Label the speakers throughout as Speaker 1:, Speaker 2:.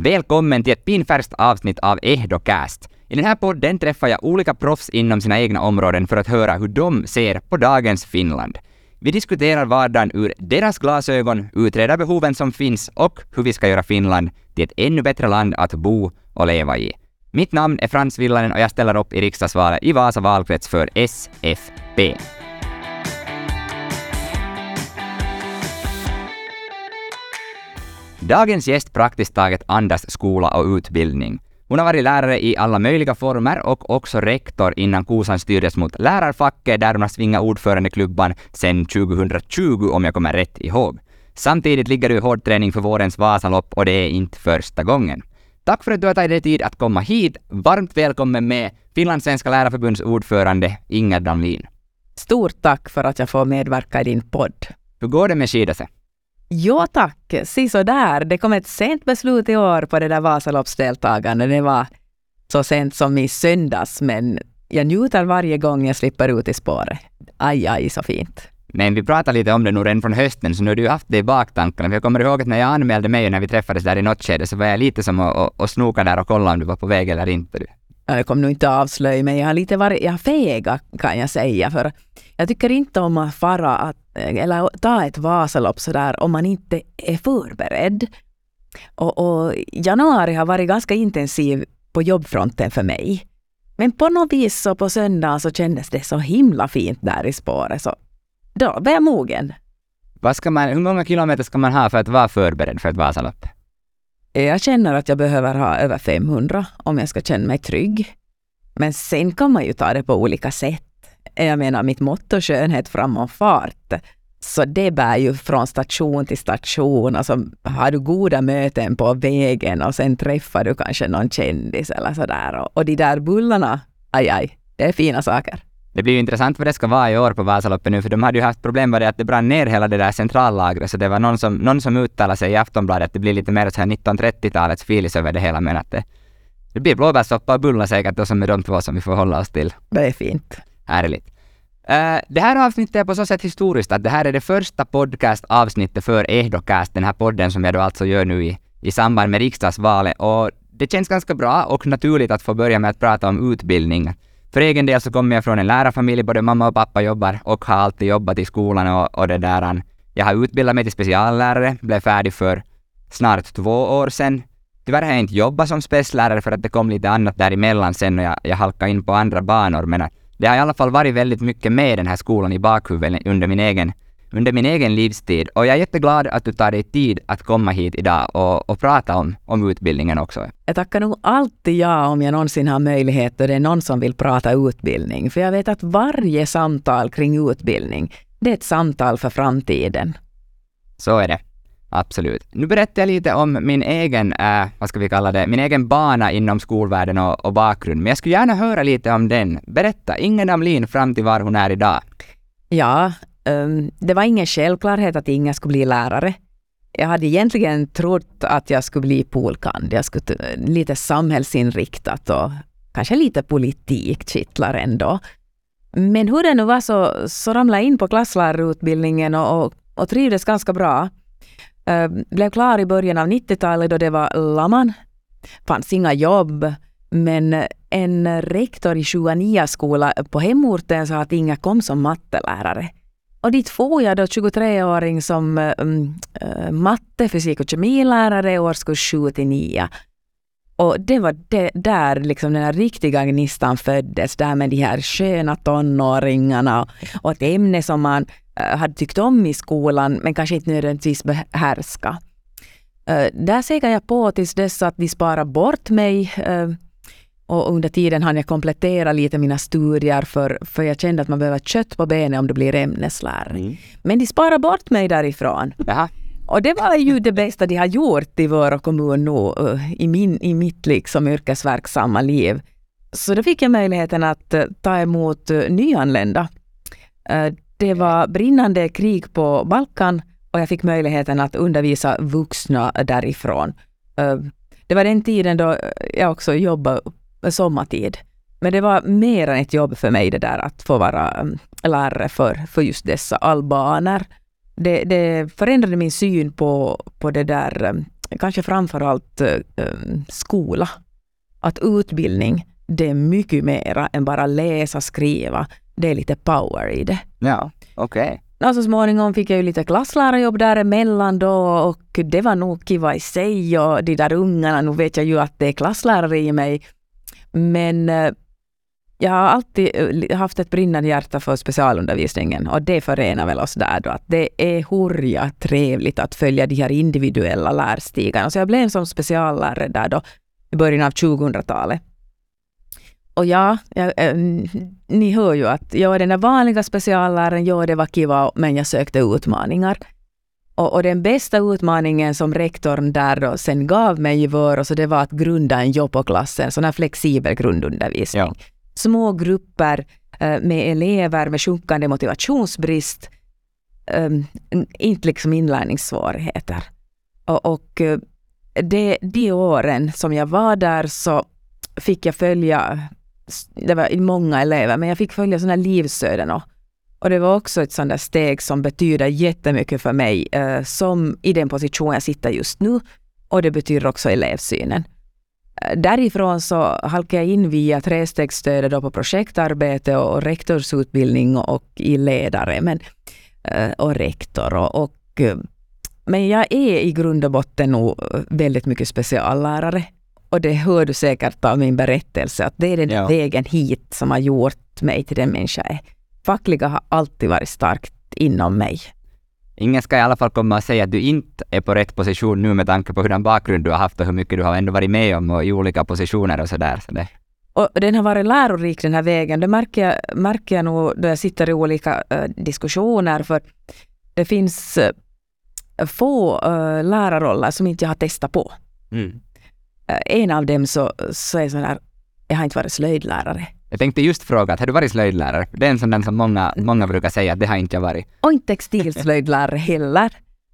Speaker 1: Välkommen till ett pinfärskt avsnitt av Ehdocast. I den här podden träffar jag olika proffs inom sina egna områden för att höra hur de ser på dagens Finland. Vi diskuterar vardagen ur deras glasögon, utreder behoven som finns och hur vi ska göra Finland till ett ännu bättre land att bo och leva i. Mitt namn är Frans Villanen och jag ställer upp i riksdagsvalet i Vasa valkrets för SFP. Dagens gäst praktiskt taget andas skola och utbildning. Hon har varit lärare i alla möjliga former och också rektor innan Kosan styrdes mot lärarfacket där hon har svingat ordförandeklubban sedan 2020 om jag kommer rätt ihåg. Samtidigt ligger du i hård träning för vårens Vasalopp och det är inte första gången. Tack för att du har tagit dig tid att komma hit. Varmt välkommen med Finlandssvenska lärarförbunds ordförande Inger Damlin.
Speaker 2: Stort tack för att jag får medverka i din podd.
Speaker 1: Hur går det med skidase?
Speaker 2: Jo tack, si så där. Det kom ett sent beslut i år på det där Vasaloppsdeltagandet. Det var så sent som i söndags, men jag njuter varje gång jag slipper ut i spåret. Aj, aj, så fint.
Speaker 1: Men vi pratade lite om det nu redan från hösten, så nu har du haft det i baktankarna. För jag kommer ihåg att när jag anmälde mig och när vi träffades där i något skede så var jag lite som att och, och snoka där och kolla om du var på väg eller inte.
Speaker 2: Jag kommer nog inte avslöja men jag har lite varit, jag har fega kan jag säga. För jag tycker inte om att fara att, eller ta ett Vasalopp sådär om man inte är förberedd. Och, och januari har varit ganska intensiv på jobbfronten för mig. Men på något vis så på söndagen så kändes det så himla fint där i spåret. Så då var jag mogen.
Speaker 1: Vad ska man, hur många kilometer ska man ha för att vara förberedd för ett Vasalopp?
Speaker 2: Jag känner att jag behöver ha över 500 om jag ska känna mig trygg. Men sen kan man ju ta det på olika sätt. Jag menar mitt motto skönhet framom fart. Så det bär ju från station till station. Alltså, har du goda möten på vägen och sen träffar du kanske någon kändis eller sådär. Och, och de där bullarna, aj aj, det är fina saker.
Speaker 1: Det blir ju intressant vad det ska vara i år på Vasaloppet nu, för de hade ju haft problem med det att det brann ner hela det där centrallagret, så det var någon som, någon som uttalade sig i Aftonbladet att det blir lite mer så här 1930-talets filis över det hela, men att det, det blir blåbärssoppa och bullar säkert då som är de två som vi får hålla oss till.
Speaker 2: Det är fint.
Speaker 1: Härligt. Uh, eh, det här avsnittet är på så sätt historiskt att det här är det första podcastavsnittet för Ehdocast, den här podden som jag då alltså gör nu i, i samband med riksdagsvalet. Och det känns ganska bra och naturligt att få börja med att prata om utbildning. För egen del så kommer jag från en lärarfamilj, både mamma och pappa jobbar och har alltid jobbat i skolan och, och det där. Jag har utbildat mig till speciallärare, blev färdig för snart två år sedan. Tyvärr har jag inte jobbat som speciallärare för att det kom lite annat däremellan sen och jag, jag halkade in på andra banor, men det har i alla fall varit väldigt mycket med den här skolan i bakhuvudet under min egen under min egen livstid. Och jag är jätteglad att du tar dig tid att komma hit idag och, och prata om, om utbildningen också.
Speaker 2: Jag tackar nog alltid ja om jag någonsin har möjlighet och det är någon som vill prata utbildning. För jag vet att varje samtal kring utbildning, det är ett samtal för framtiden.
Speaker 1: Så är det. Absolut. Nu berättar jag lite om min egen, äh, vad ska vi kalla det, min egen bana inom skolvärlden och, och bakgrund. Men jag skulle gärna höra lite om den. Berätta, Ingen Damlin fram till var hon är idag.
Speaker 2: Ja, um, det var ingen självklarhet att Inga skulle bli lärare. Jag hade egentligen trott att jag skulle bli polkand. Jag skulle lite samhällsinriktat och kanske lite politik kittlar ändå. Men hur det nu var så, så ramlade jag in på klasslärarutbildningen och, och, och trivdes ganska bra. Eh, blev klar i början av 90-talet då det var laman. Fanns inga jobb. Men en rektor i 29 skola på hemorten sa att Inga kom som mattelärare. Och dit får jag då 23-åring som um, uh, matte, fysik och kemilärare i årskurs 7 till 9. Och det var det, där liksom den här riktiga gnistan föddes, där med de här sköna tonåringarna och ett ämne som man uh, hade tyckt om i skolan men kanske inte nödvändigtvis behärska. Uh, där segade jag på tills dess att de sparade bort mig uh, och under tiden hann jag komplettera lite mina studier för, för jag kände att man behöver kött på benen om du blir ämneslärare. Mm. Men de sparade bort mig därifrån.
Speaker 1: Jaha.
Speaker 2: Och det var ju det bästa de har gjort i vår kommun nu, eh, i, min, i mitt liksom yrkesverksamma liv. Så då fick jag möjligheten att eh, ta emot eh, nyanlända. Det var brinnande krig på Balkan och jag fick möjligheten att undervisa vuxna därifrån. Det var den tiden då jag också jobbade sommartid. Men det var mer än ett jobb för mig det där att få vara lärare för, för just dessa albaner. Det, det förändrade min syn på, på det där mm, kanske framförallt uh, skola. Att utbildning, det är mycket mera än bara läsa, skriva. Det är lite power i det.
Speaker 1: Ja, okej. Okay.
Speaker 2: Så småningom fick jag ju lite klasslärarjobb däremellan då och det var nog kiva i sig och de där ungarna, nu vet jag ju att det är klasslärare i mig. Men eh, jag har alltid eh, haft ett brinnande hjärta för specialundervisningen och det förenar väl oss där då att det är hurja trevligt att följa de här individuella lärstigarna. Så jag blev som speciallärare där då i början av 2000-talet. Och ja, jag, äh, eh, ni hör ju att jag är den där vanliga specialläraren, ja det var kiva, men jag sökte utmaningar. Och, och, den bästa utmaningen som rektorn där då sen gav mig i vår, så det var att grunda en jobb på en sån här flexibel grundundervisning. Ja. Små grupper eh, med elever med sjunkande motivationsbrist, ehm, inte liksom inlärningssvårigheter. Och, och det, de åren som jag var där så fick jag följa det var många elever, men jag fick följa sådana livsöden och, och det var också ett sådant steg som betyder jättemycket för mig, eh, som i den position jag sitter just nu. Och det betyder också elevsynen. Eh, därifrån så halkade jag in via trestegsstödet då på projektarbete och, rektorsutbildning och, i ledare men, eh, och rektor. Och, och, eh, men jag är i grund och botten nog väldigt mycket speciallärare. Och det hör du säkert av min berättelse, att det är den ja. vägen hit som har gjort mig till den människa jag är. Fackliga har alltid varit starkt inom mig.
Speaker 1: Ingen ska i alla fall komma och säga att du inte är på rätt position nu med tanke på hurdan bakgrund du har haft och hur mycket du har ändå varit med om och i olika positioner och sådär. Så det.
Speaker 2: Och den har varit lärorik den här vägen. Det märker jag, märker jag nog då jag sitter i olika uh, diskussioner för det finns uh, få uh, lärarroller som inte jag har testat på. Mm. En av dem så, så är sån här, jag har inte varit slöjdlärare.
Speaker 1: Jag tänkte just fråga, att har du varit slöjdlärare? Det är en sån där som många, många brukar säga att det har inte jag varit.
Speaker 2: Och inte textilslöjdlärare heller.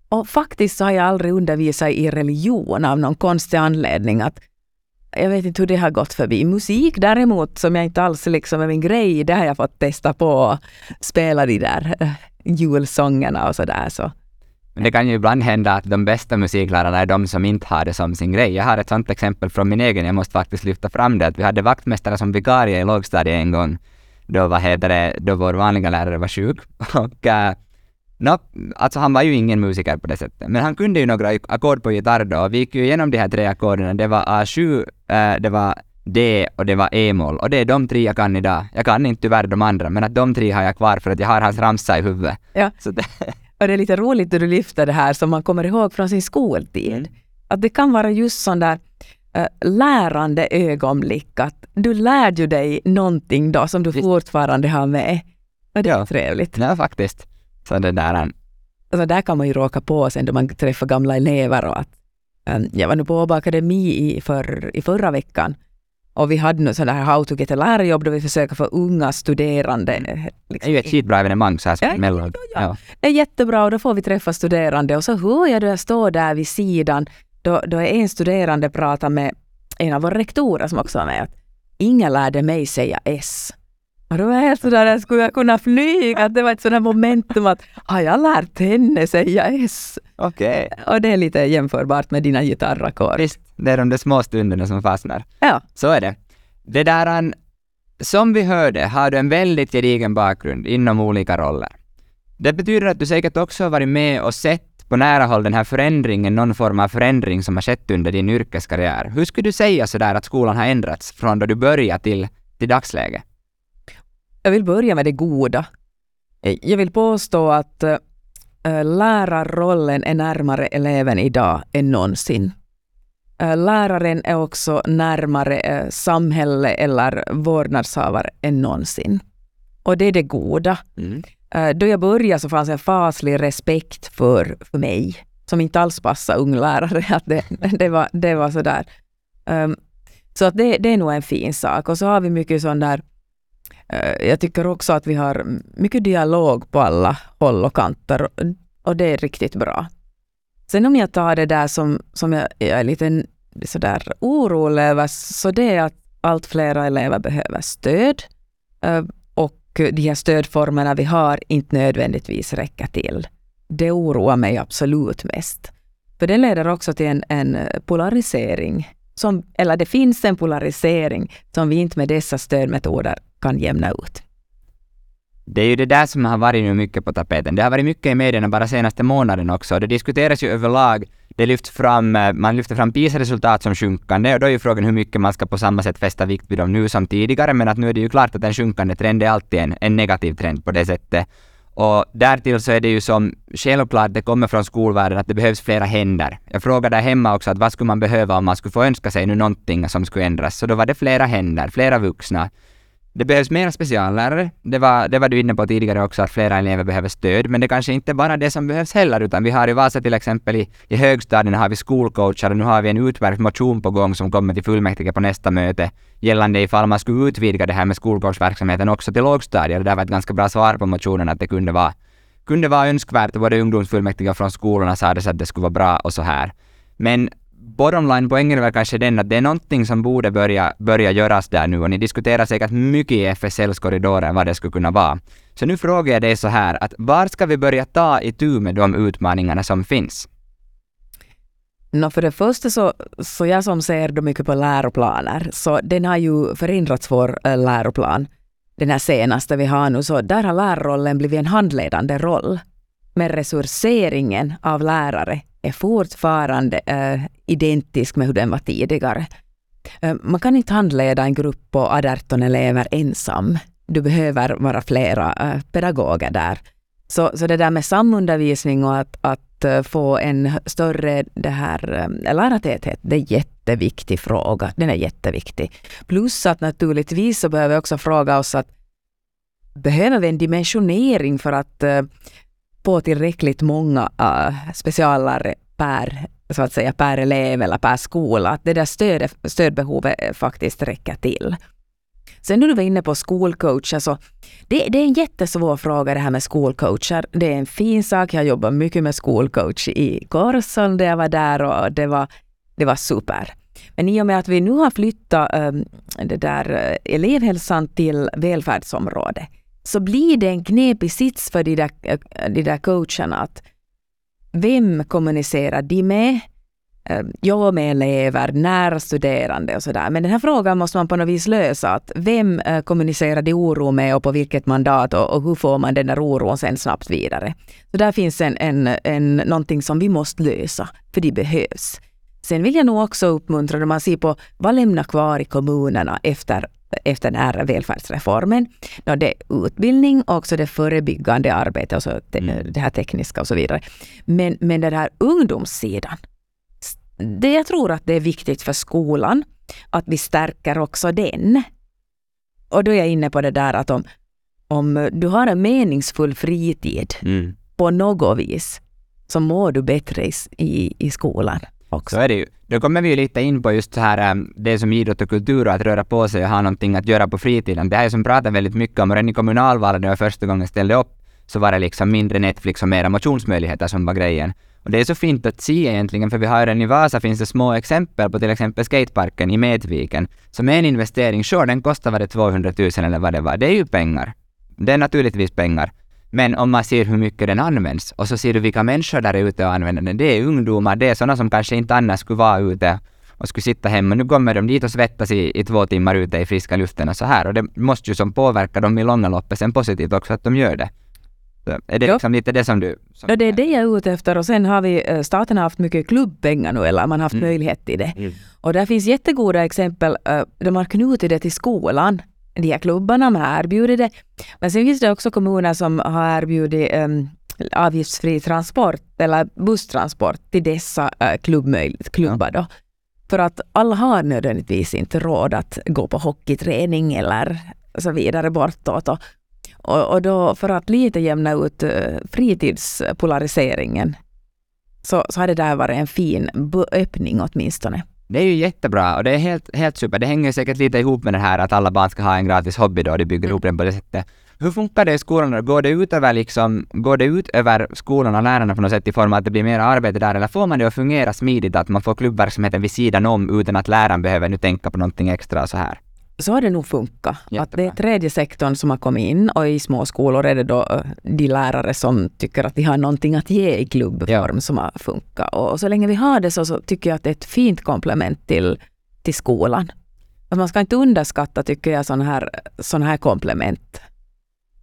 Speaker 2: Och faktiskt så har jag aldrig undervisat i religion av någon konstig anledning. Att jag vet inte hur det har gått förbi. Musik däremot, som jag inte alls liksom är min grej, det har jag fått testa på spela de där eh, julsångerna och sådär. Så.
Speaker 1: Men det kan ju ibland hända att de bästa musiklärarna är de som inte har det som sin grej. Jag har ett sånt exempel från min egen, jag måste faktiskt lyfta fram det, att vi hade vaktmästare som vikarie i lågstadiet en gång, då, vad heter det, då vår vanliga lärare var sjuk. Och uh, no, alltså han var ju ingen musiker på det sättet, men han kunde ju några ackord på gitarr då, och vi gick ju igenom de här tre ackorden. Det var A7, uh, det var D och det var E-moll. Och det är de tre jag kan idag. Jag kan inte tyvärr de andra, men att de tre har jag kvar för att jag har hans ramsa i huvudet.
Speaker 2: Ja. Så det och det är lite roligt att du lyfter det här som man kommer ihåg från sin skoltid. Mm. Att det kan vara just sån där äh, lärande ögonblick, att du lär ju dig någonting då som du Visst. fortfarande har med. Och det är ja. trevligt.
Speaker 1: Ja, faktiskt. Så det där...
Speaker 2: Alltså där kan man ju råka på sen då man träffar gamla elever och att ähm, jag var nu på Åbo Akademi i, för, i förra veckan och vi hade nu sådär How to get a lärarjobb då vi försöker få unga studerande.
Speaker 1: Liksom. Det är ju ett skitbra evenemang så här ja, mellan. Ja,
Speaker 2: ja. Det är jättebra och då får vi träffa studerande och så hör jag då jag står där vid sidan då, då är en studerande pratar med en av våra rektorer som också var med att ingen lärde mig säga S. Och då var jag helt sådär, skulle jag kunna flyga? Det var ett sådant momentum att har jag lärt henne säga S?
Speaker 1: Okej.
Speaker 2: Okay. Och det är lite jämförbart med dina gitarrackord.
Speaker 1: Visst, det är de där små stunderna som fastnar.
Speaker 2: Ja.
Speaker 1: Så är det. Det där, som vi hörde, har du en väldigt gedigen bakgrund inom olika roller. Det betyder att du säkert också har varit med och sett på nära håll den här förändringen, någon form av förändring som har skett under din yrkeskarriär. Hur skulle du säga sådär att skolan har ändrats från då du började till, till dagsläget?
Speaker 2: Jag vill börja med det goda. Jag vill påstå att äh, lärarrollen är närmare eleven idag än någonsin. Äh, läraren är också närmare samhälle eller vårdnadshavare än någonsin. Och det är det goda. Mm. Då jag började så fanns en faslig respekt för, för mig, som inte alls passade ung lärare. Att det, det, var, det var sådär. Um, så att det, det är nog en fin sak. Och så har vi mycket sån där Eh, Eh, jag tycker också att vi har mycket dialog på alla håll och kanter och det är riktigt bra. Sen om jag tar det där som, som jag, jag är lite sådär orolig över, så det är att allt fler elever behöver stöd eh, och de här stödformerna vi har inte nödvändigtvis räcker till. Det oroar mig absolut mest. För det leder också till en, en polarisering. Som, eller det finns en polarisering som vi inte med dessa stödmetoder kan jämna ut.
Speaker 1: Det är ju det där som har varit nu mycket på tapeten. Det har varit mycket i medierna bara senaste månaden också. Det diskuteras ju överlag. Det lyfts fram, eh, man lyfter fram PISA-resultat som sjunkande och då är ju frågan hur mycket man ska på samma sätt fästa vikt vid dem nu som tidigare. Men att nu är det ju klart att en sjunkande trend är alltid en, en negativ trend på det sättet. Och därtill så är det ju som självklart, det kommer från skolvärlden att det behövs flera händer. Jag frågade där hemma också att vad skulle man behöva om man skulle få önska sig nu någonting som skulle ändras. Så då var det flera händer, flera vuxna. Det behövs mera speciallärare. Det var, det var du inne på tidigare också, att flera elever behöver stöd. Men det kanske inte bara det som behövs heller, utan vi har i Vasa till exempel i, i högstadierna har vi skolcoacher och nu har vi en utmärkt motion på gång som kommer till fullmäktige på nästa möte gällande ifall man skulle utvidga det här med skolcoachverksamheten också till lågstadier. Det där var ett ganska bra svar på motionen att det kunde vara, kunde vara önskvärt. Både ungdomsfullmäktige från skolorna sa det att det skulle vara bra och så här. Men bottom line-poängen är väl kanske den att det är någonting som borde börja, börja göras där nu och ni diskuterar säkert mycket i FSLs korridorer vad det skulle kunna vara. Så nu frågar jag dig så här att var ska vi börja ta itu med de utmaningarna som finns?
Speaker 2: No, för det första så, så jag som ser då mycket på läroplaner, så den har ju förändrats vår äh, läroplan, den här senaste vi har nu, så där har lärarrollen blivit en handledande roll. Men resurseringen av lärare är fortfarande äh, identisk med hur den var tidigare. Eh, man kan inte handleda en grupp på 18 elever ensam. Du behöver vara flera eh, pedagoger där. Så, så det där med samundervisning och att, att få en större det här, lärartäthet, det är en jätteviktig fråga. Den är jätteviktig. Plus att naturligtvis så behöver vi också fråga oss att behöver vi en dimensionering för att på tillräckligt många uh, speciallärare per, så att säga, per elev eller per skola, att det där stöd, stödbehovet eh, faktiskt räcker till. Sen när du var inne på skolcoacher, så det, det, är en jättesvår fråga det här med skolcoacher. Det är en fin sak. Jag jobbar mycket med skolcoach i Korsholm där jag var där och det var, det var super. Men i och med att vi nu har flyttat um, det där eh, elevhälsan till välfärdsområdet så blir det en knepig sits för de där, eh, de där coacherna. Att vem kommunicerar de med? Eh, jag med elever, nära studerande och sådär. Men den här frågan måste man på något vis lösa. Att vem eh, kommunicerar de oro med och på vilket mandat och, och hur får man den där oron sen snabbt vidare? Så där finns en, en, en, någonting som vi måste lösa, för det behövs. Sen vill jag nog också uppmuntra, när man ser på vad lämnar kvar i kommunerna efter efter den här välfärdsreformen. No, det är utbildning och också det förebyggande arbetet, alltså det, mm. det här tekniska och så vidare. Men, men den här ungdomssidan, det jag tror att det är viktigt för skolan att vi stärker också den. Och då är jag inne på det där att om, om du har en meningsfull fritid mm. på något vis, så mår du bättre i, i skolan
Speaker 1: också. Så är det ju. Då kommer vi ju lite in på just så här, ähm, det som idrott och kultur och att röra på sig och ha någonting att göra på fritiden. Det här är som pratar väldigt mycket om, redan i kommunalvalet när jag första gången ställde upp, så var det liksom mindre Netflix och mera motionsmöjligheter som var grejen. Och det är så fint att se egentligen, för vi har redan i Vasa finns det små exempel på till exempel skateparken i Medviken, som är en investering, sure, den kostar var det 200 000 eller vad det var. Det är ju pengar. Det är naturligtvis pengar. Men om man ser hur mycket den används och så ser du vilka människor där ute och använder den. Det är ungdomar, det är sådana som kanske inte annars skulle vara ute och skulle sitta hemma. Nu kommer de dit och svettas i, i två timmar ute i friska luften och så här. Och det måste ju som påverka dem i långa loppet sen positivt också att de gör det. Så är det liksom lite det som du... Som
Speaker 2: ja, det är det jag är ute efter och sen har vi, eh, staten har haft mycket klubbpengar nu eller man har haft mm. möjlighet till det. Mm. Och där finns jättegoda exempel, eh, de har knutit det till skolan de här klubbarna, man har erbjudit det. Men sen finns det också kommuner som har erbjudit um, avgiftsfri transport eller busstransport till dessa uh, klubbar. Då. För att alla har nödvändigtvis inte råd att gå på hockeyträning eller så vidare bortåt. Och, och, och då för att lite jämna ut uh, fritidspolariseringen så, så har det där varit en fin öppning åtminstone.
Speaker 1: Det är ju jättebra och det är helt, helt super. Det hänger säkert lite ihop med det här att alla barn ska ha en gratis hobby då, de bygger mm. ihop den på det sättet. Hur funkar det i skolan? Går det ut över, liksom, går det ut över skolan och lärarna på något sätt i form av att det blir mer arbete där, eller får man det att fungera smidigt, att man får klubbverksamheten vid sidan om utan att läraren behöver nu tänka på någonting extra så här?
Speaker 2: Så har det nog funkat. Att det är tredje sektorn som har kommit in och i små skolor är det då eh, de lärare som tycker att de har någonting att ge i klubbform ja. som har funkat. Och, så länge vi har det så, så tycker jag att det är ett fint komplement till, till skolan. Att man ska inte underskatta, tycker jag, sådana här, såna här komplement.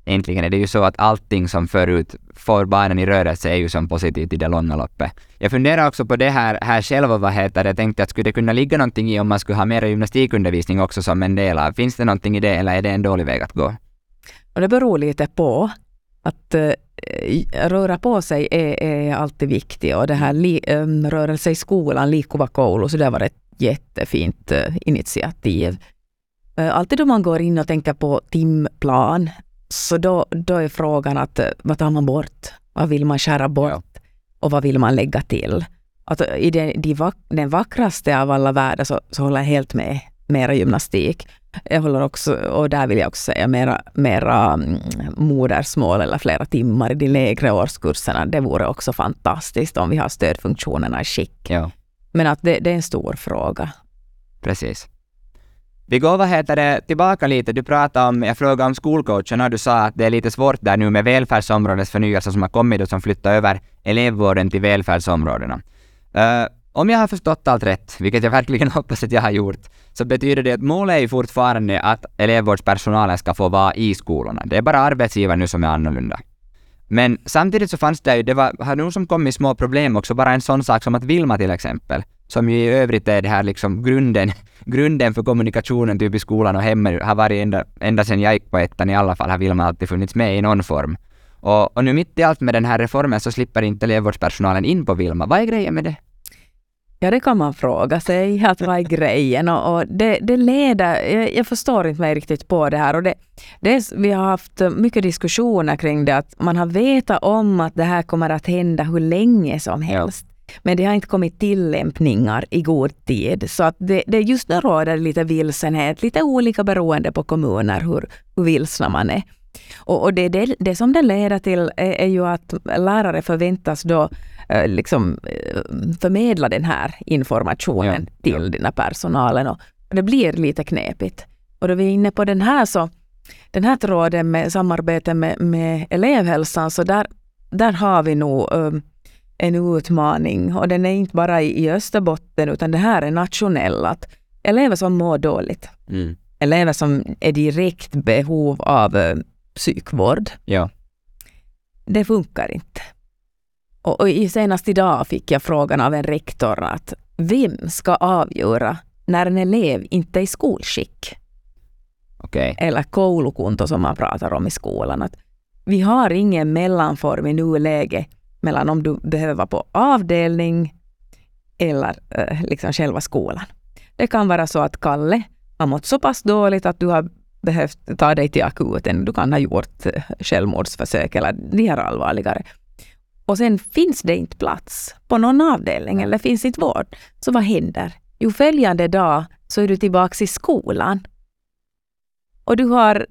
Speaker 1: Äntligen är det ju så att allting som förut får barnen i rörelse är ju som positivt i det långa loppet. Jag funderar också på det här, här själv och vad heter det, jag tänkte att skulle det kunna ligga någonting i om man skulle ha mer gymnastikundervisning också som en del av, finns det någonting i det eller är det en dålig väg att gå?
Speaker 2: Och det beror lite på. Att eh, röra på sig är, är alltid viktigt och det här li, um, rörelse i skolan, Liikkuva koulu, så det var ett jättefint uh, initiativ. Uh, alltid då man går in och tänker på timplan så då, då är frågan att vad tar man bort? Vad vill man skära bort? Ja. Och vad vill man lägga till? Att I den, de vack, den vackraste av alla världar så, så håller jag helt med. Mera gymnastik. Jag håller också, och där vill jag också säga mera, mera mm, modersmål eller flera timmar i de lägre årskurserna. Det vore också fantastiskt om vi har stödfunktionerna i skick. Ja. Men att det, det är en stor fråga.
Speaker 1: Precis. Vi går vad heter det, tillbaka lite. Du pratade om, jag frågade om skolcoacherna och du sa att det är lite svårt där nu med välfärdsområdets förnyelse som har kommit och som flyttar över elevvården till välfärdsområdena. Uh, om jag har förstått allt rätt, vilket jag verkligen hoppas att jag har gjort, så betyder det att målet är fortfarande att elevvårdspersonalen ska få vara i skolorna. Det är bara arbetsgivaren nu som är annorlunda. Men samtidigt så fanns det ju, det var, har nog som kommit små problem också, bara en sån sak som att Vilma till exempel, som ju i övrigt är det här liksom grunden, grunden för kommunikationen typ i skolan och hemma, har varit ända, ända sedan jag gick på ettan i alla fall, har Vilma alltid funnits med i någon form. Och, och nu mitt i allt med den här reformen så slipper inte elevvårdspersonalen in på Vilma. Vad är grejen med det?
Speaker 2: Ja, det kan man fråga sig. Att vad är grejen? Och, och det, det leder... Jag, jag, förstår inte mig riktigt på det här. Och det, det, vi har haft mycket diskussioner kring det, att man har vetat om att det här kommer att hända hur länge som helst. Men det har inte kommit tillämpningar i god tid. Så att det, det just nu råder lite vilsenhet, lite olika beroende på kommuner hur, hur vilsna man är. Och, och det, det, det som det leder till är, är ju att lärare förväntas då Eh, liksom, eh, förmedla den här informationen ja, till ja. den här personalen. Och det blir lite knepigt. Och då vi är inne på den här, så, den här tråden med samarbete med, med elevhälsan, så där, där har vi nog um, en utmaning. Och den är inte bara i, i Österbotten, utan det här är nationell. Att elever som mår dåligt, mm. elever som är direkt behov av uh, psykvård, ja. det funkar inte. Och, och senast idag fick jag frågan av en rektor att vem ska avgöra när en elev inte är i skolskick? Okay. Eller koulukunto som man pratar om i skolan. Att vi har ingen mellanform i nuläget mellan om du behöver vara på avdelning eller eh, liksom själva skolan. Det kan vara så att Kalle har mått så pass dåligt att du har behövt ta dig till akuten. Du kan ha gjort eh, självmordsförsök eller de här allvarligare och sen finns det inte plats på någon avdelning eller finns inte vård, så vad händer? Jo, följande dag så är du tillbaka i skolan. Och du, har,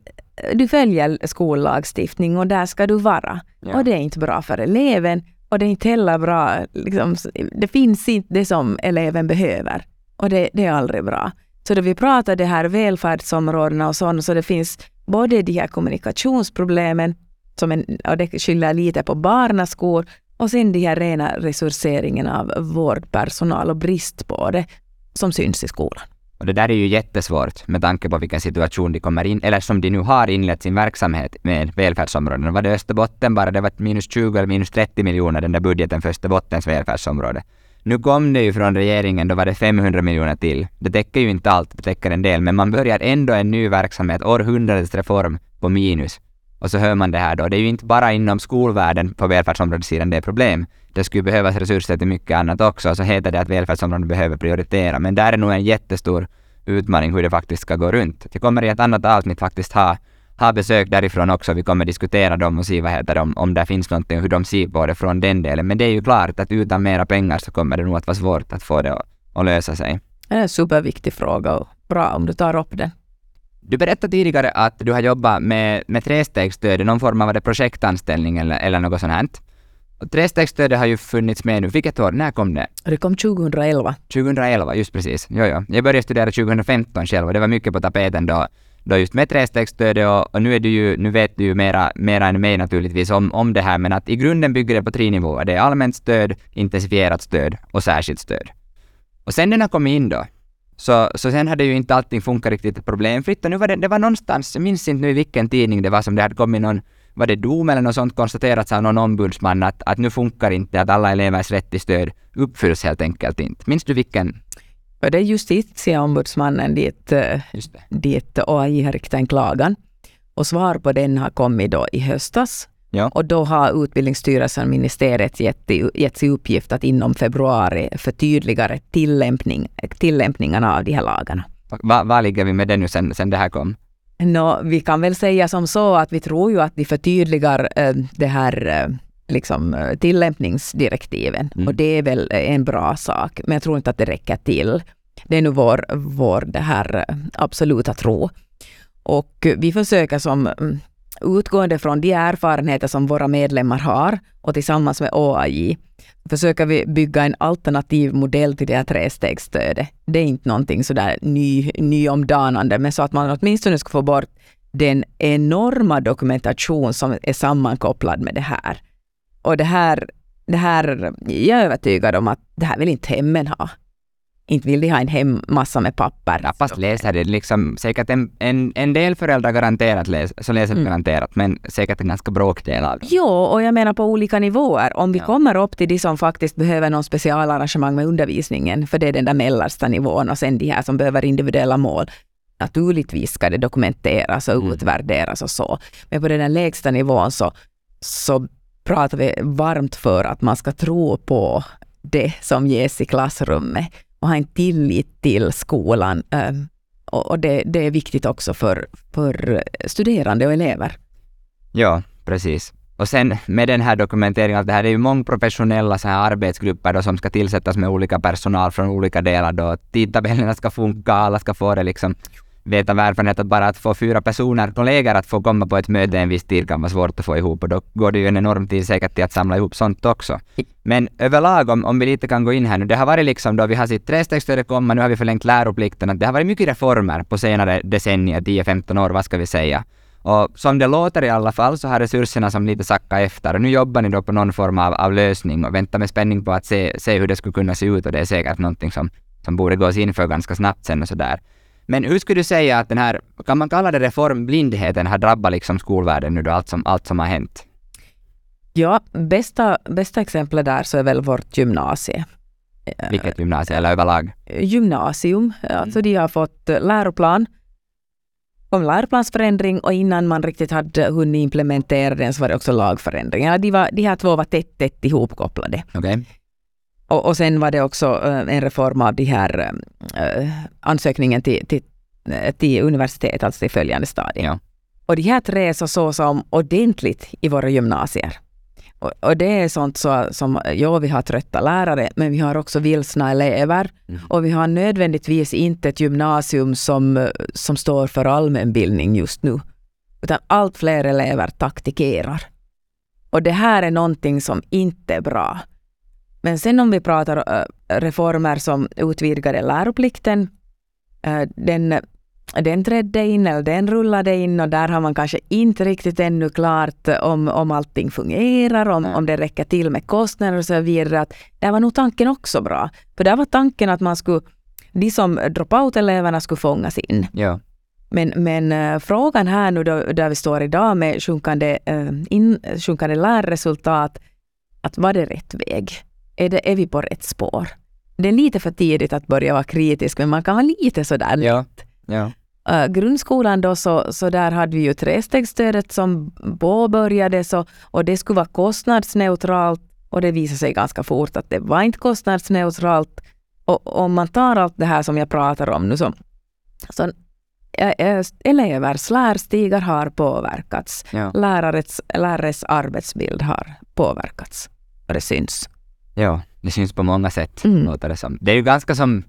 Speaker 2: du följer skollagstiftning och där ska du vara. Ja. Och det är inte bra för eleven och det är inte heller bra, liksom, det finns inte det som eleven behöver. Och det, det är aldrig bra. Så då vi pratar det här välfärdsområdena och sånt, så det finns både de här kommunikationsproblemen som en, och det skyller lite på barnaskor och sen de här rena resurseringen av vårdpersonal och brist på det som syns i skolan.
Speaker 1: Och det där är ju jättesvårt med tanke på vilken situation de kommer in, eller som de nu har inlett sin verksamhet med välfärdsområden. Var det Österbotten bara, det var minus 20 eller minus 30 miljoner den där budgeten för Österbottens välfärdsområde. Nu kom det ju från regeringen, då var det 500 miljoner till. Det täcker ju inte allt, det täcker en del, men man börjar ändå en ny verksamhet, århundradets reform, på minus. Och så hör man det här då. Det är ju inte bara inom skolvärlden på välfärdsområdessidan det är problem. Det skulle behövas resurser till mycket annat också. Så heter det att välfärdsområden behöver prioritera. Men där är nog en jättestor utmaning hur det faktiskt ska gå runt. Jag kommer i ett annat avsnitt faktiskt ha, ha besök därifrån också. Vi kommer diskutera dem och se vad heter de, om, om det finns någonting och hur de ser på det från den delen. Men det är ju klart att utan mera pengar så kommer det nog att vara svårt att få det att, att lösa sig.
Speaker 2: Det är en superviktig fråga och bra om du tar upp den.
Speaker 1: Du berättade tidigare att du har jobbat med, med trestegsstöd, någon form av projektanställning eller, eller något sånt här. Och Trestegsstödet har ju funnits med nu. Vilket år? När kom det?
Speaker 2: Det kom 2011.
Speaker 1: 2011, just precis. Jo, jo. Jag började studera 2015 själv och det var mycket på tapeten då, då just med trestegsstödet och, och nu, är du ju, nu vet du ju mera, mera än mig naturligtvis om, om det här men att i grunden bygger det på tre nivåer. Det är allmänt stöd, intensifierat stöd och särskilt stöd. Och sen den har kommit in då, så, så sen hade ju inte allting funkat riktigt problemfritt och nu var det, det var någonstans, jag minns inte nu i vilken tidning det var som det hade kommit någon var det dom eller något sånt konstaterats av någon ombudsman att, att nu funkar inte, att alla elevers rätt till stöd uppfylls helt enkelt inte. Minns du vilken?
Speaker 2: Det är justitieombudsmannen dit, eh, dit OAI har riktat en klagan. Och svar på den har kommit då i höstas. Ja. Och då har Utbildningsstyrelsen och ministeriet gett, gett i uppgift att inom februari förtydliga tillämpning, tillämpningarna av de här lagarna.
Speaker 1: Var va ligger vi med det nu sen, sen det här kom?
Speaker 2: No, vi kan väl säga som så att vi tror ju att de förtydligar äh, det här äh, liksom, äh, tillämpningsdirektiven. Mm. Och det är väl en bra sak. Men jag tror inte att det räcker till. Det är nu vår, vår det här absoluta tro. Och vi försöker som mm, utgående från de erfarenheter som våra medlemmar har och tillsammans med OAJ försöker vi bygga en alternativ modell till det här trestegsstödet. Det är inte någonting sådär ny, nyomdanande, men så att man åtminstone ska få bort den enorma dokumentation som är sammankopplad med det här. Och det här, det här, jag är övertygad om att det här vill inte hemmen ha inte vill de ha en hemmassa med papper.
Speaker 1: Ja, fast läser det liksom säkert en, en, en del föräldrar garanterat läs, så läser mm. garanterat, men säkert en ganska bråkdel av dem.
Speaker 2: Jo, och jag menar på olika nivåer. Om vi ja. kommer upp till de som faktiskt behöver någon specialarrangemang med undervisningen, för det är den där mellersta nivån och sen de här som behöver individuella mål. Naturligtvis ska det dokumenteras och mm. utvärderas och så. Men på den där lägsta nivån så, så pratar vi varmt för att man ska tro på det som ges i klassrummet och ha en tillit till skolan. Eh, och det, det är viktigt också för, för studerande och elever.
Speaker 1: Ja, precis. Och sen med den här dokumenteringen, att det här är ju många professionella så här arbetsgrupper då, som ska tillsättas med olika personal från olika delar då. Tidtabellerna ska funka, alla ska få det liksom vet av erfarenhet att bara att få fyra personer, kollegor, att få komma på ett möte en viss tid kan vara svårt att få ihop och då går det ju en enorm tid säkert till att samla ihop sånt också. Men överlag, om, om vi lite kan gå in här nu, det har varit liksom då vi har sett trestegsstödet komma, nu har vi förlängt läroplikten, att det har varit mycket reformer på senare decennier, 10-15 år, vad ska vi säga. Och som det låter i alla fall så har resurserna som lite sackat efter och nu jobbar ni då på någon form av, av lösning och väntar med spänning på att se, se hur det skulle kunna se ut och det är säkert någonting som, som borde gås in för ganska snabbt sen och sådär. Men hur skulle du säga att den här, kan man kalla det reformblindheten, har drabbat liksom skolvärlden nu då, allt som, allt som har hänt?
Speaker 2: Ja, bästa, bästa exemplet där så är väl vårt gymnasie.
Speaker 1: Vilket gymnasium eller överlag?
Speaker 2: Gymnasium. Alltså mm. de har fått läroplan, om läroplansförändring och innan man riktigt hade hunnit implementera den så var det också lagförändringar. De, var, de här två var tätt, tätt ihopkopplade.
Speaker 1: Okay.
Speaker 2: Och, och sen var det också äh, en reform av de här äh, ansökningen till, till, äh, till universitet, alltså till följande stadier. Ja. Och de här tre så såg som ordentligt i våra gymnasier. Och, och, det är sånt så, som, ja vi har trötta lärare, men vi har också vilsna elever. Mm. Och vi har nödvändigtvis inte ett gymnasium som, som står för allmänbildning just nu. Utan allt fler elever taktikerar. Och det här är någonting som inte är bra. Men sen om vi pratar uh, reformer som utvidgade läroplikten, uh, den, den trädde in, eller den rullade in och där har man kanske inte riktigt ännu klart om, om allting fungerar, om, om det räcker till med kostnader och så vidare. Att där var nog tanken också bra. För där var tanken att man skulle, de som dropout-eleverna skulle fångas in.
Speaker 1: Ja.
Speaker 2: Men, men uh, frågan här nu då, där vi står idag med sjunkande, in, sjunkande lärresultat, att var det rätt väg? Är, det, är vi på rätt spår? Det är lite för tidigt att börja vara kritisk, men man kan vara lite sådär
Speaker 1: ja, ja.
Speaker 2: Uh, grundskolan då, så, så där hade vi ju trestegsstödet som påbörjades och, och det skulle vara kostnadsneutralt och det visade sig ganska fort att det var inte kostnadsneutralt. Och om man tar allt det här som jag pratar om nu så, så elevers lärstigar har påverkats. Ja. Lärares, lärares arbetsbild har påverkats. Och det syns.
Speaker 1: Ja, det syns på många sätt, mm. låter det som. Det är ju ganska som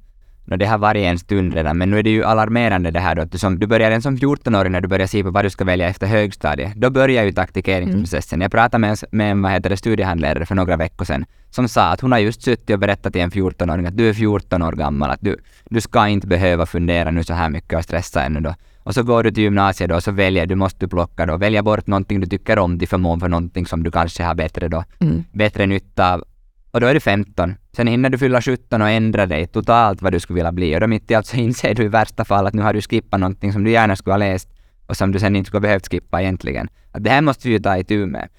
Speaker 1: No, det har varit en stund redan, men nu är det ju alarmerande det här då att du, som, du börjar en som 14-åring när du börjar se på vad du ska välja efter högstadiet. Då börjar ju taktikeringsprocessen. Mm. Jag pratade med, med en vad heter det, studiehandledare för några veckor sedan som sa att hon har just suttit och berättat till en 14-åring att du är 14 år gammal, att du, du ska inte behöva fundera nu så här mycket och stressa ännu då. Och så går du till gymnasiet då och så väljer du, måste du plocka då, välja bort någonting du tycker om till förmån för någonting som du kanske har bättre då, mm. bättre nytta av. Och då är du 15. Sen hinner du fylla 17 och ändra dig totalt vad du skulle vilja bli. Och då mitt i allt så inser du i värsta fall att nu har du skippat någonting som du gärna skulle ha läst och som du sen inte skulle ha behövt skippa egentligen. Att det här måste vi ju ta itu med.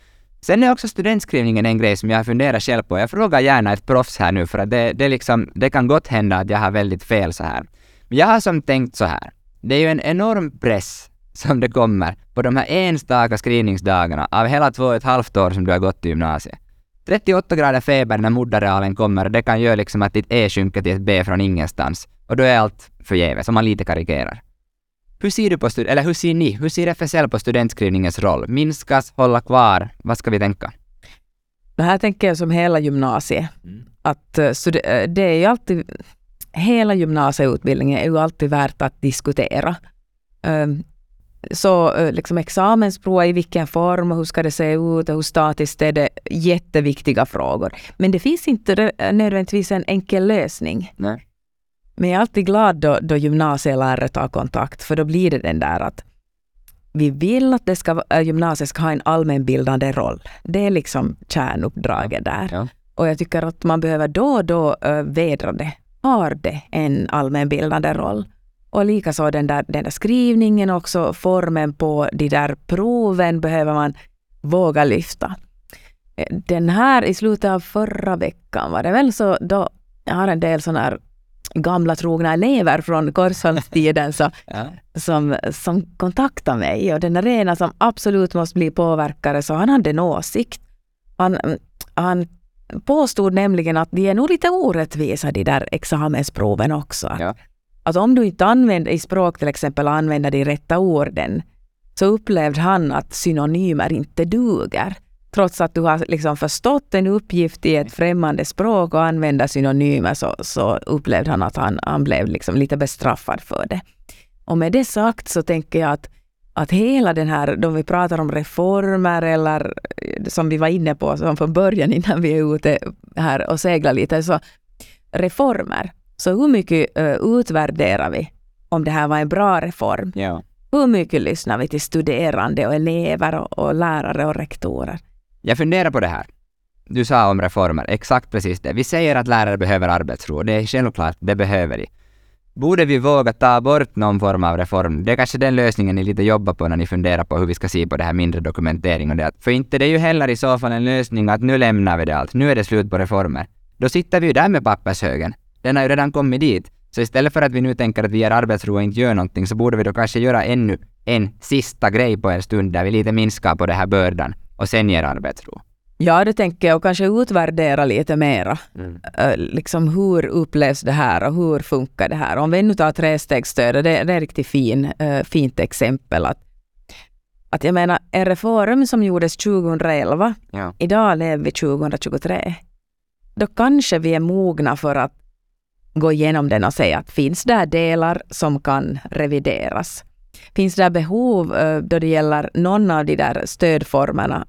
Speaker 1: Sen är också studentskrivningen en grej som jag funderar själv på. Jag frågar gärna ett proffs här nu för att det, det, liksom, det kan gott hända att jag har väldigt fel så här. Men jag har som tänkt så här. Det är ju en enorm press som det kommer på de här enstaka skrivningsdagarna av hela två och ett halvt år som du har gått i gymnasiet. 38 grader feber när moderrealen kommer det kan göra liksom att ditt E sjunker till ett B från ingenstans. Och då är allt förgäves, om man lite karikerar. Hur ser du på stud- eller hur ser ni, hur ser FSL på studentskrivningens roll? Minskas, hålla kvar? Vad ska vi tänka?
Speaker 2: Det här tänker jag som hela gymnasiet. Mm. Att uh, det är ju alltid, hela gymnasieutbildningen är ju alltid värt att diskutera. Um, så uh, liksom examensprov i vilken form och hur ska det se ut och hur statiskt är det jätteviktiga frågor. Men det finns inte nödvändigtvis en enkel lösning.
Speaker 1: Nej.
Speaker 2: Men jag är alltid glad då, då gymnasielärare tar kontakt, för då blir det den där att vi vill att det ska, äh, gymnasiet ska ha en allmänbildande roll. Det är liksom kärnuppdraget där. Ja. Och jag tycker att man behöver då och då äh, vädra det. Har det en allmänbildande roll? Och likaså den där, den där skrivningen också, formen på de där proven behöver man våga lyfta. Den här i slutet av förra veckan var det väl så då, jag har en del sådana här gamla trogna elever från Korsholmstiden så, ja. som, som kontaktade mig. Och den där ena som absolut måste bli påverkare, så han hade en åsikt. Han, han påstod nämligen att de är nog lite orättvisa de där examensproven också. Ja. Att om du inte använder i språk till exempel använder de rätta orden så upplevde han att synonymer inte duger trots att du har liksom förstått en uppgift i ett främmande språk och använder synonymer så, så upplevde han att han, han blev liksom lite bestraffad för det. Och med det sagt så tänker jag att, att hela den här, då vi pratar om reformer eller eh, som vi var inne på som från början innan vi är ute här och seglar lite, så reformer. Så hur mycket uh, utvärderar vi om det här var en bra reform?
Speaker 1: Ja.
Speaker 2: Hur mycket lyssnar vi till studerande och elever och, och lärare och rektorer?
Speaker 1: Jag funderar på det här. Du sa om reformer, exakt precis det. Vi säger att lärare behöver arbetsro, det är självklart, det behöver de. Borde vi våga ta bort någon form av reform? Det är kanske den lösningen ni lite jobbar på när ni funderar på hur vi ska se på det här mindre dokumentering och det. För inte det är ju heller i så fall en lösning att nu lämnar vi det allt, nu är det slut på reformer. Då sitter vi ju där med pappershögen. Den har ju redan kommit dit. Så istället för att vi nu tänker att vi ger arbetsro och inte gör någonting så borde vi då kanske göra ännu en sista grej på en stund där vi lite minskar på den här bördan och sen ger arbetsro.
Speaker 2: Ja, det tänker jag och kanske utvärdera lite mera. Mm. Liksom hur upplevs det här och hur funkar det här? Om vi nu tar trestegsstödet, det, det är ett riktigt fin, fint exempel. Att, att jag menar, en reform som gjordes 2011, ja. idag lever vi 2023. Då kanske vi är mogna för att gå igenom den och säga att finns det delar som kan revideras? Finns det behov uh, då det gäller någon av de där stödformerna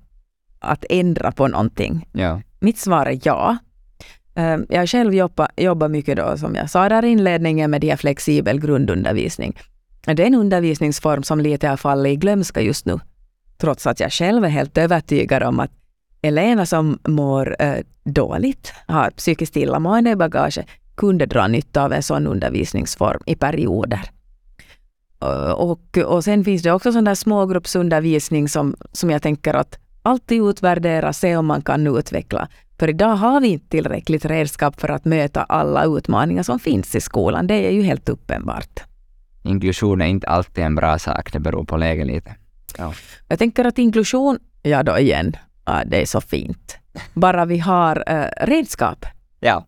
Speaker 2: att ändra på någonting?
Speaker 1: Ja.
Speaker 2: Mitt svar är ja. Uh, jag har själv jobbat, jobbat mycket då, som jag sa där i inledningen, med de flexibel grundundervisning. Det är en undervisningsform som lite har fallit i glömska just nu. Trots att jag själv är helt övertygad om att elever som mår uh, dåligt, har psykiskt illamående i bagaget, kunde dra nytta av en sån undervisningsform i perioder. Och, och sen finns det också sån där smågruppsundervisning som, som jag tänker att alltid utvärdera, se om man kan utveckla. För idag har vi inte tillräckligt redskap för att möta alla utmaningar som finns i skolan. Det är ju helt uppenbart.
Speaker 1: Inklusion är inte alltid en bra sak, det beror på läget lite. Ja.
Speaker 2: Jag tänker att inklusion, ja då igen, ja, det är så fint. Bara vi har uh, redskap.
Speaker 1: Ja.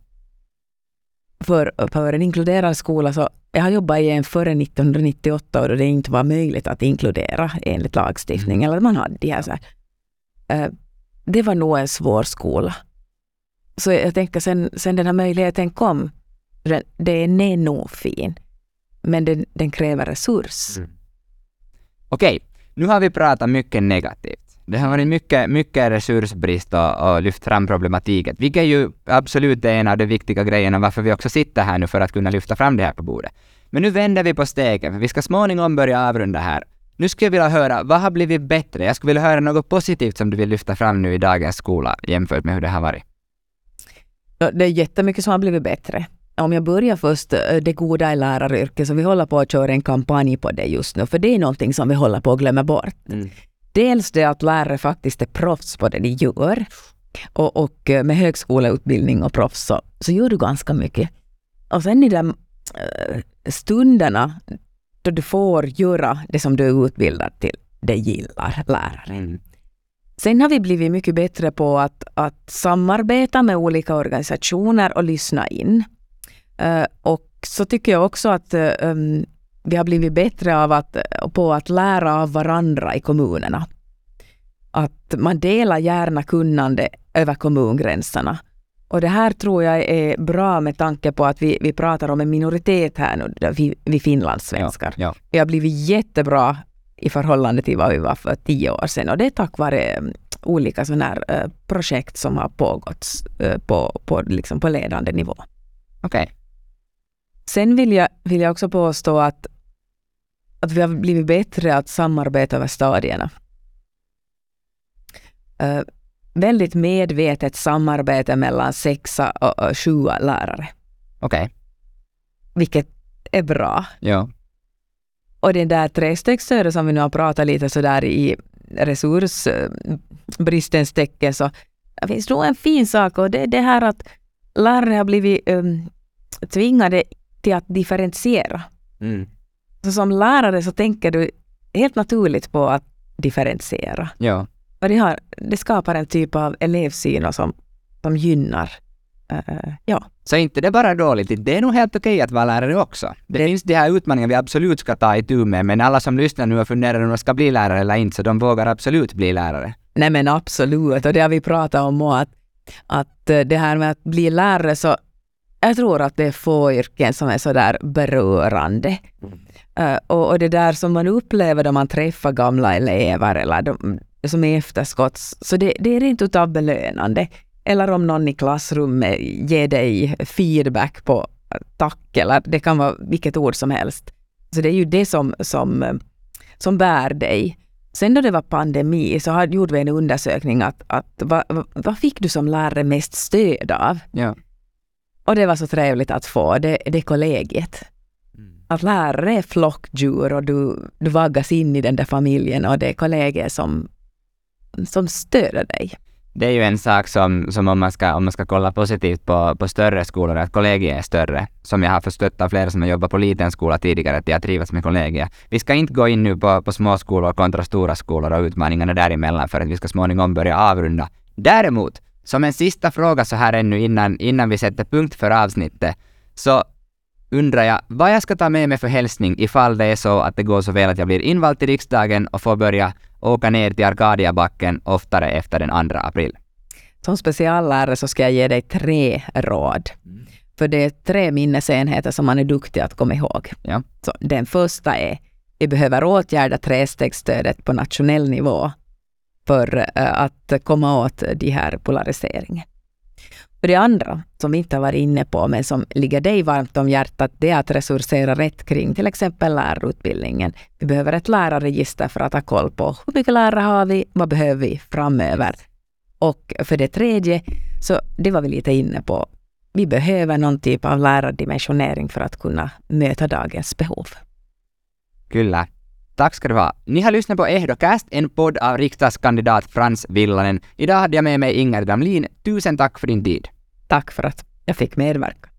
Speaker 2: För, för en inkluderad skola så jag har jobbat i en före 1998 och det inte var möjligt att inkludera enligt lagstiftning. Mm. Eller man hade de här så här. Uh, det var nog en svår skola. Så jag tänker sen, sen den här möjligheten kom Den, den är nog fin, men den, den kräver resurs.
Speaker 1: Mm. Okej, nu har vi pratat mycket negativt. Det har varit mycket, mycket resursbrist och, och lyft fram problematiken, vilket ju absolut är en av de viktiga grejerna varför vi också sitter här nu för att kunna lyfta fram det här på bordet. Men nu vänder vi på steken, för vi ska småningom börja avrunda här. Nu skulle jag vilja höra, vad har blivit bättre? Jag skulle vilja höra något positivt som du vill lyfta fram nu i dagens skola jämfört med hur det har varit.
Speaker 2: Det är jättemycket som har blivit bättre. Om jag börjar först, eh, det goda i läraryrket, så vi håller på att köra en kampanj på det just nu, för det är någonting som vi håller på att glömma bort. Mm. Dels det att lärare faktiskt är proffs på det de gör. Och, och eh, med högskoleutbildning och proffs så, så gör du ganska mycket. Och sen i de eh, stunderna då du får göra det som du är utbildad till, det gillar läraren. Sen har vi blivit mycket bättre på att, att samarbeta med olika organisationer och lyssna in. Uh, och så tycker jag också att um, vi har blivit bättre av att, på att lära av varandra i kommunerna. Att man delar gärna kunnande över kommungränserna. Och det här tror jag är bra med tanke på att vi, vi pratar om en minoritet här nu, vi, vi finlandssvenskar. Ja, ja. Vi har blivit jättebra i förhållande till vad vi var för tio år sedan och det är tack vare mm, olika sådana här uh, projekt som har pågått uh, på, på, liksom på ledande nivå.
Speaker 1: Okej. Okay.
Speaker 2: Sen vill jag, vill jag också påstå att att vi har blivit bättre att samarbeta över stadierna. Uh, väldigt medvetet samarbete mellan sexa och, och sjua lärare.
Speaker 1: Okej. Okay.
Speaker 2: Vilket är bra.
Speaker 1: Ja.
Speaker 2: Och den där trestegsstödet som vi nu har pratat lite sådär i resursbristens tecken så det finns nog en fin sak och det är det här att lärare har blivit um, tvingade till att differentiera. Mm. Så som lärare så tänker du helt naturligt på att differentiera.
Speaker 1: Ja.
Speaker 2: Och det, har, det skapar en typ av elevsyn som, som gynnar Uh, ja.
Speaker 1: Så inte det är bara dåligt, det är nog helt okej att vara lärare också. Det, det finns de här utmaningarna vi absolut ska ta itu med, men alla som lyssnar nu och funderar om de ska bli lärare eller inte, så de vågar absolut bli lärare.
Speaker 2: Nej men absolut, och det har vi pratat om och att, att eh, det här med att bli lärare så jag tror att det är få yrken som är så där berörande. Mm. Uh, och, och, det där som man upplever då man träffar gamla elever eller de, som är efterskotts, så det, det är rent utav belönande. Eller om någon i klassrummet ger dig feedback på tack eller det kan vara vilket ord som helst. Så det är ju det som, som, som bär dig. Sen då det var pandemi så gjorde vi en undersökning att, att vad, vad fick du som lärare mest stöd av?
Speaker 1: Ja.
Speaker 2: Och det var så trevligt att få, det, det kollegiet. Mm. Att lärare är flockdjur och du, du vaggas in i den där familjen och det är kollegor som, som stöder dig.
Speaker 1: Det är ju en sak som, som om, man ska, om man ska kolla positivt på, på större skolor, att kollegier är större. Som jag har förstått av flera som har jobbat på liten skola tidigare, att de har trivats med kollegier. Vi ska inte gå in nu på, på små skolor kontra stora skolor och utmaningarna däremellan för att vi ska småningom börja avrunda. Däremot som en sista fråga så här ännu innan, innan vi sätter punkt för avsnittet, så undrar jag vad jag ska ta med mig för hälsning ifall det är så att det går så väl att jag blir invald till riksdagen och får börja åka ner till Arkadiabacken oftare efter den 2 april.
Speaker 2: Som speciallärare så ska jag ge dig tre råd. Mm. För det är tre minnesenheter som man är duktig att komma ihåg.
Speaker 1: Ja.
Speaker 2: Så den första är vi behöver åtgärda trestegsstödet på nationell nivå för eh, att komma åt de här polariseringen. Och det andra, som vi inte har varit inne på, men som ligger dig varmt om hjärtat, det är att resursera rätt kring till exempel lärarutbildningen. Vi behöver ett lärarregister för att ha koll på hur mycket lärare har vi, vad behöver vi framöver? Och för det tredje, så det var vi lite inne på, vi behöver någon typ av lärardimensionering för att kunna möta dagens behov.
Speaker 1: Kyllä. Tack ska du ha. Ni har lyssnat på Ehdocast, en podd av riksdagskandidat Frans Villanen. Idag hade jag med mig Inger Damlin. Tusen tack för din tid.
Speaker 2: Tack för att jag fick medverka.